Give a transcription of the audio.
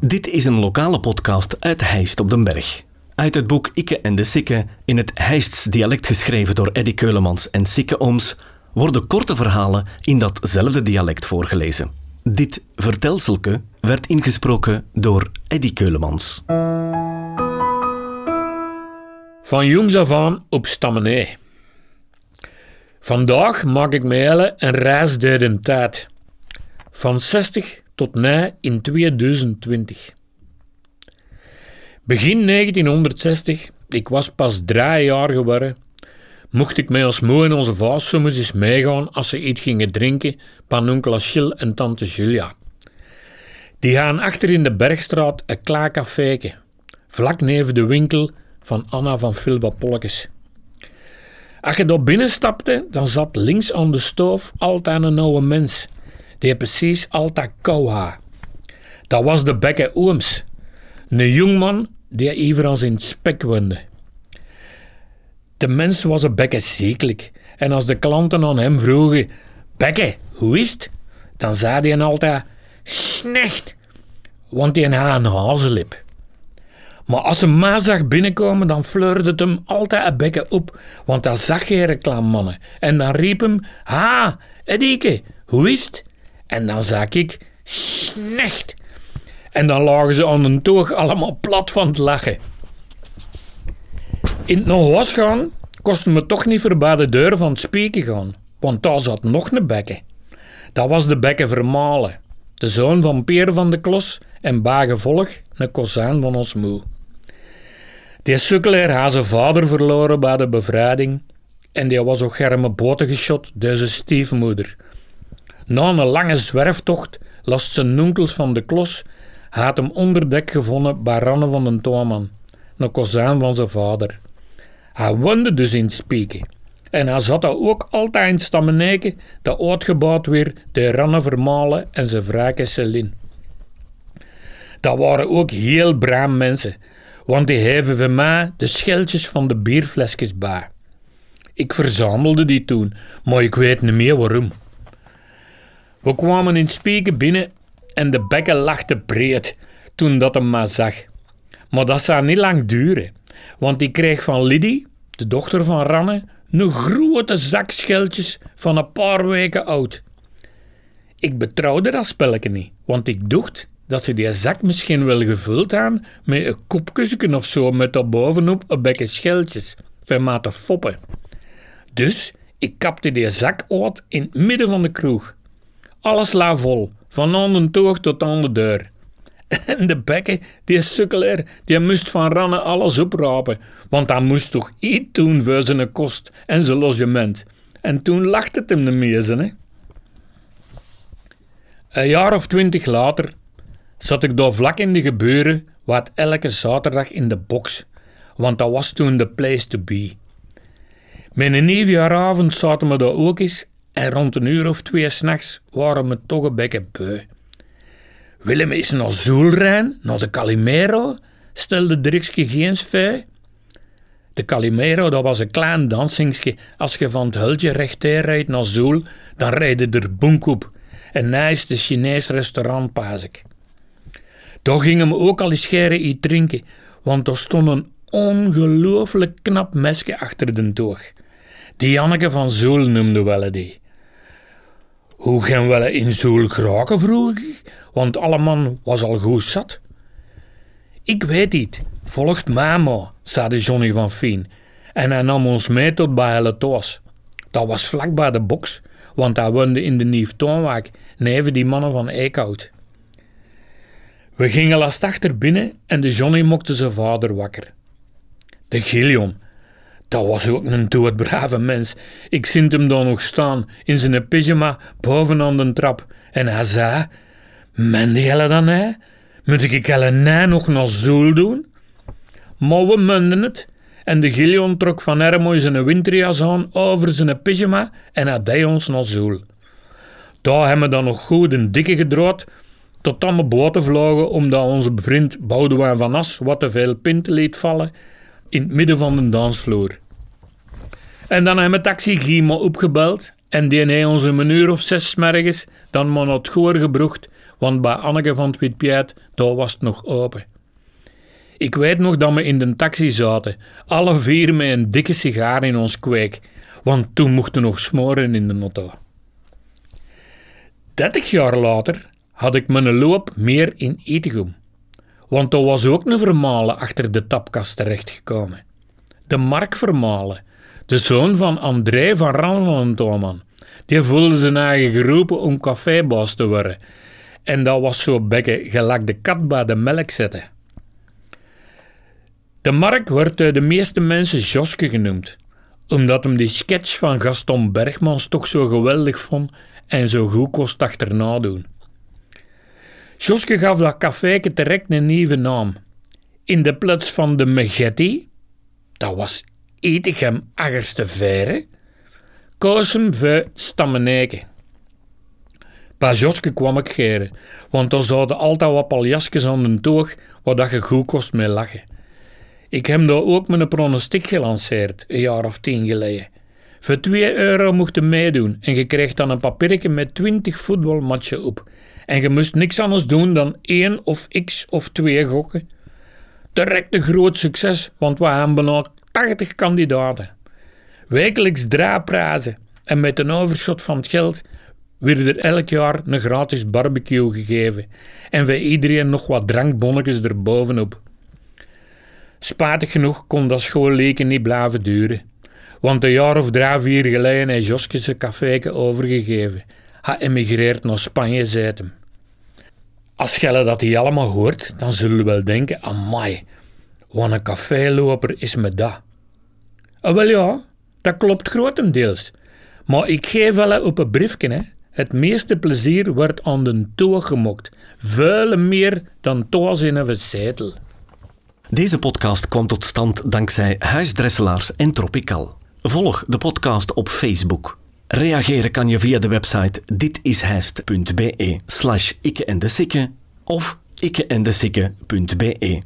Dit is een lokale podcast uit Heist op den Berg. Uit het boek Ikke en de Sikke, in het Heists dialect geschreven door Eddy Keulemans en Sikke Ooms, worden korte verhalen in datzelfde dialect voorgelezen. Dit vertelselke werd ingesproken door Eddy Keulemans. Van jongs af aan op Stammenee. Vandaag maak ik mij hele een reis door de tijd. Van 60 tot nu in 2020. Begin 1960, ik was pas drie jaar geworden, mocht ik met ons moe en onze vaas soms eens meegaan als ze iets gingen drinken van onkel Achille en tante Julia. Die gaan achter in de Bergstraat een klaar caféke, vlak neven de winkel van Anna van Filva Polkes. Als je daar binnenstapte, dan zat links aan de stoof altijd een oude mens, die precies altijd kou had. Dat was de Bekke Ooms, een jongman die even als in spek woonde. De mens was een bekke ziekelijk en als de klanten aan hem vroegen: Bekke, hoe is het? Dan zei hij altijd: Snecht, want hij had een hazenlip. Maar als een ma zag binnenkomen, dan fleurde het hem altijd een bekken op, want dan zag je reclamemannen. En dan riep hem: Ha, Edieke, hoe is het? En dan zag ik: Snecht. En dan lagen ze aan een toog allemaal plat van het lachen. In het nog was gaan, kostte me toch niet voorbij de deur van het spieken gaan, want daar zat nog een bekke. Dat was de bekke Vermalen, de zoon van Peer van de Klos en bagevolg een kozijn van ons moe. Die sukkelaar had zijn vader verloren bij de bevrijding en die was ook germe boten geschot door zijn stiefmoeder. Na een lange zwerftocht last zijn onkels van de Klos had hem onderdek gevonden bij Ranne van den Toorman, een kozijn van zijn vader. Hij woonde dus in Spieken. En hij zat daar ook altijd in Stammeneken, dat uitgebouwd weer de Ranne Vermalen en zijn vrouw Celine. Dat waren ook heel braam mensen, want die heven van mij de scheltjes van de bierflesjes bij. Ik verzamelde die toen, maar ik weet niet meer waarom. We kwamen in Spieken binnen en de bekken lachte breed toen dat hem maar zag. Maar dat zou niet lang duren, want die kreeg van Liddy, de dochter van Ranne, een grote zak scheltjes van een paar weken oud. Ik betrouwde dat spelletje niet, want ik dacht dat ze die zak misschien wel gevuld aan met een kopkussen of zo met daarbovenop een bekke scheltjes, van te foppen. Dus ik kapte die zak uit in het midden van de kroeg. Alles la vol, van aan de toog tot aan de deur. En de bekken, die sukkelaar, die moest van Ranne alles oprapen, want hij moest toch iets doen voor zijn kost en zijn logement. En toen lachte het hem de meesten. Een jaar of twintig later zat ik daar vlak in de gebeuren, wat elke zaterdag in de box, want dat was toen de place to be. Met een nieuwjaaravond zaten we daar ook eens en rond een uur of twee s'nachts waren we toch een beetje beu. Willem is naar Zoelrijn, naar de Calimero, stelde Drikske geen feu. De Calimero, dat was een klein dansingsje. Als je van het hultje rechther rijdt naar Zoel, dan rijden er bonk op. En naast de Chinees restaurant paas ik. Daar gingen we ook al eens scheren iets drinken, want er stond een ongelooflijk knap mesje achter de toog. Die Janneke van Zoel noemde wel die. Hoe gaan we in Zoel geraken, vroeg ik, want alle man was al goed zat. Ik weet niet, volgt mama, zei de Johnny van Fien, en hij nam ons mee tot bij Toos. Dat was vlak bij de box, want hij woonde in de Nieuw Toonwijk, neven die mannen van Eekhout. We gingen last achter binnen en de Johnny mokte zijn vader wakker. De Gillion, dat was ook een doodbrave mens. Ik zint hem dan nog staan in zijn pyjama bovenaan de trap. En hij zei: Mende dan hè? Moet ik jelle nee nog naar zoel doen? Maar we munden het. En de Gillion trok van Ermoy zijn winterjas aan over zijn pyjama en hij deed ons naar zoel. Daar hebben we dan nog goed een dikke gedraad tot dan we boten vlogen omdat onze vriend Boudewijn van As wat te veel pinten liet vallen in het midden van de dansvloer. En dan hebben we taxi Gimo opgebeld en die heeft ons een uur of zes mergens dan maar naar het Goor gebrocht, want bij Anneke van het daar was het nog open. Ik weet nog dat we in de taxi zaten, alle vier met een dikke sigaar in ons kweek, want toen mochten we nog smoren in de auto. 30 jaar later had ik mijn loop meer in Etegum. Want er was ook een Vermalen achter de tapkast terechtgekomen. De Mark Vermalen, de zoon van André van Ran van Thoman. Die voelde zijn eigen geroepen om cafébaas te worden. En dat was zo bekken gelijk de kat bij de melk zetten. De Mark wordt door de meeste mensen Joske genoemd, omdat hem die sketch van Gaston Bergmans toch zo geweldig vond en zo goed kost achterna doen. Joske gaf dat caféke direct een nieuwe naam. In de plaats van de Megetti, dat was Etegem Aggerste Vere, koos hem voor Stammeneken. Bij Joske kwam ik geren, want dan zouden altijd wat paljasjes aan de toog, wat dat je goed kost mee lachen. Ik heb daar ook een pronostiek gelanceerd, een jaar of tien geleden. Voor 2 euro mocht je meedoen en je kreeg dan een papiertje met 20 voetbalmatchen op. En je moest niks anders doen dan één of x of twee gokken. Direct een groot succes, want we hebben bijna 80 kandidaten. Wekelijks prijzen en met een overschot van het geld werd er elk jaar een gratis barbecue gegeven en bij iedereen nog wat drankbonnetjes erbovenop. Spijtig genoeg kon dat schoolleken niet blijven duren. Want een jaar of drie, vier geleden heeft Joske zijn caféke overgegeven. Hij emigreert naar Spanje, zei hem. Als Gelle dat hij allemaal hoort, dan zullen we wel denken, amai, wat een caféloper is me dat. Ah, wel ja, dat klopt grotendeels. Maar ik geef wel op een briefje, hè. Het meeste plezier wordt aan de toog gemokt. Veel meer dan toos in een zetel. Deze podcast kwam tot stand dankzij Huisdresselaars en Tropical. Volg de podcast op Facebook. Reageren kan je via de website ditishijst.be slash ikke en de of ikkeendesikke.be.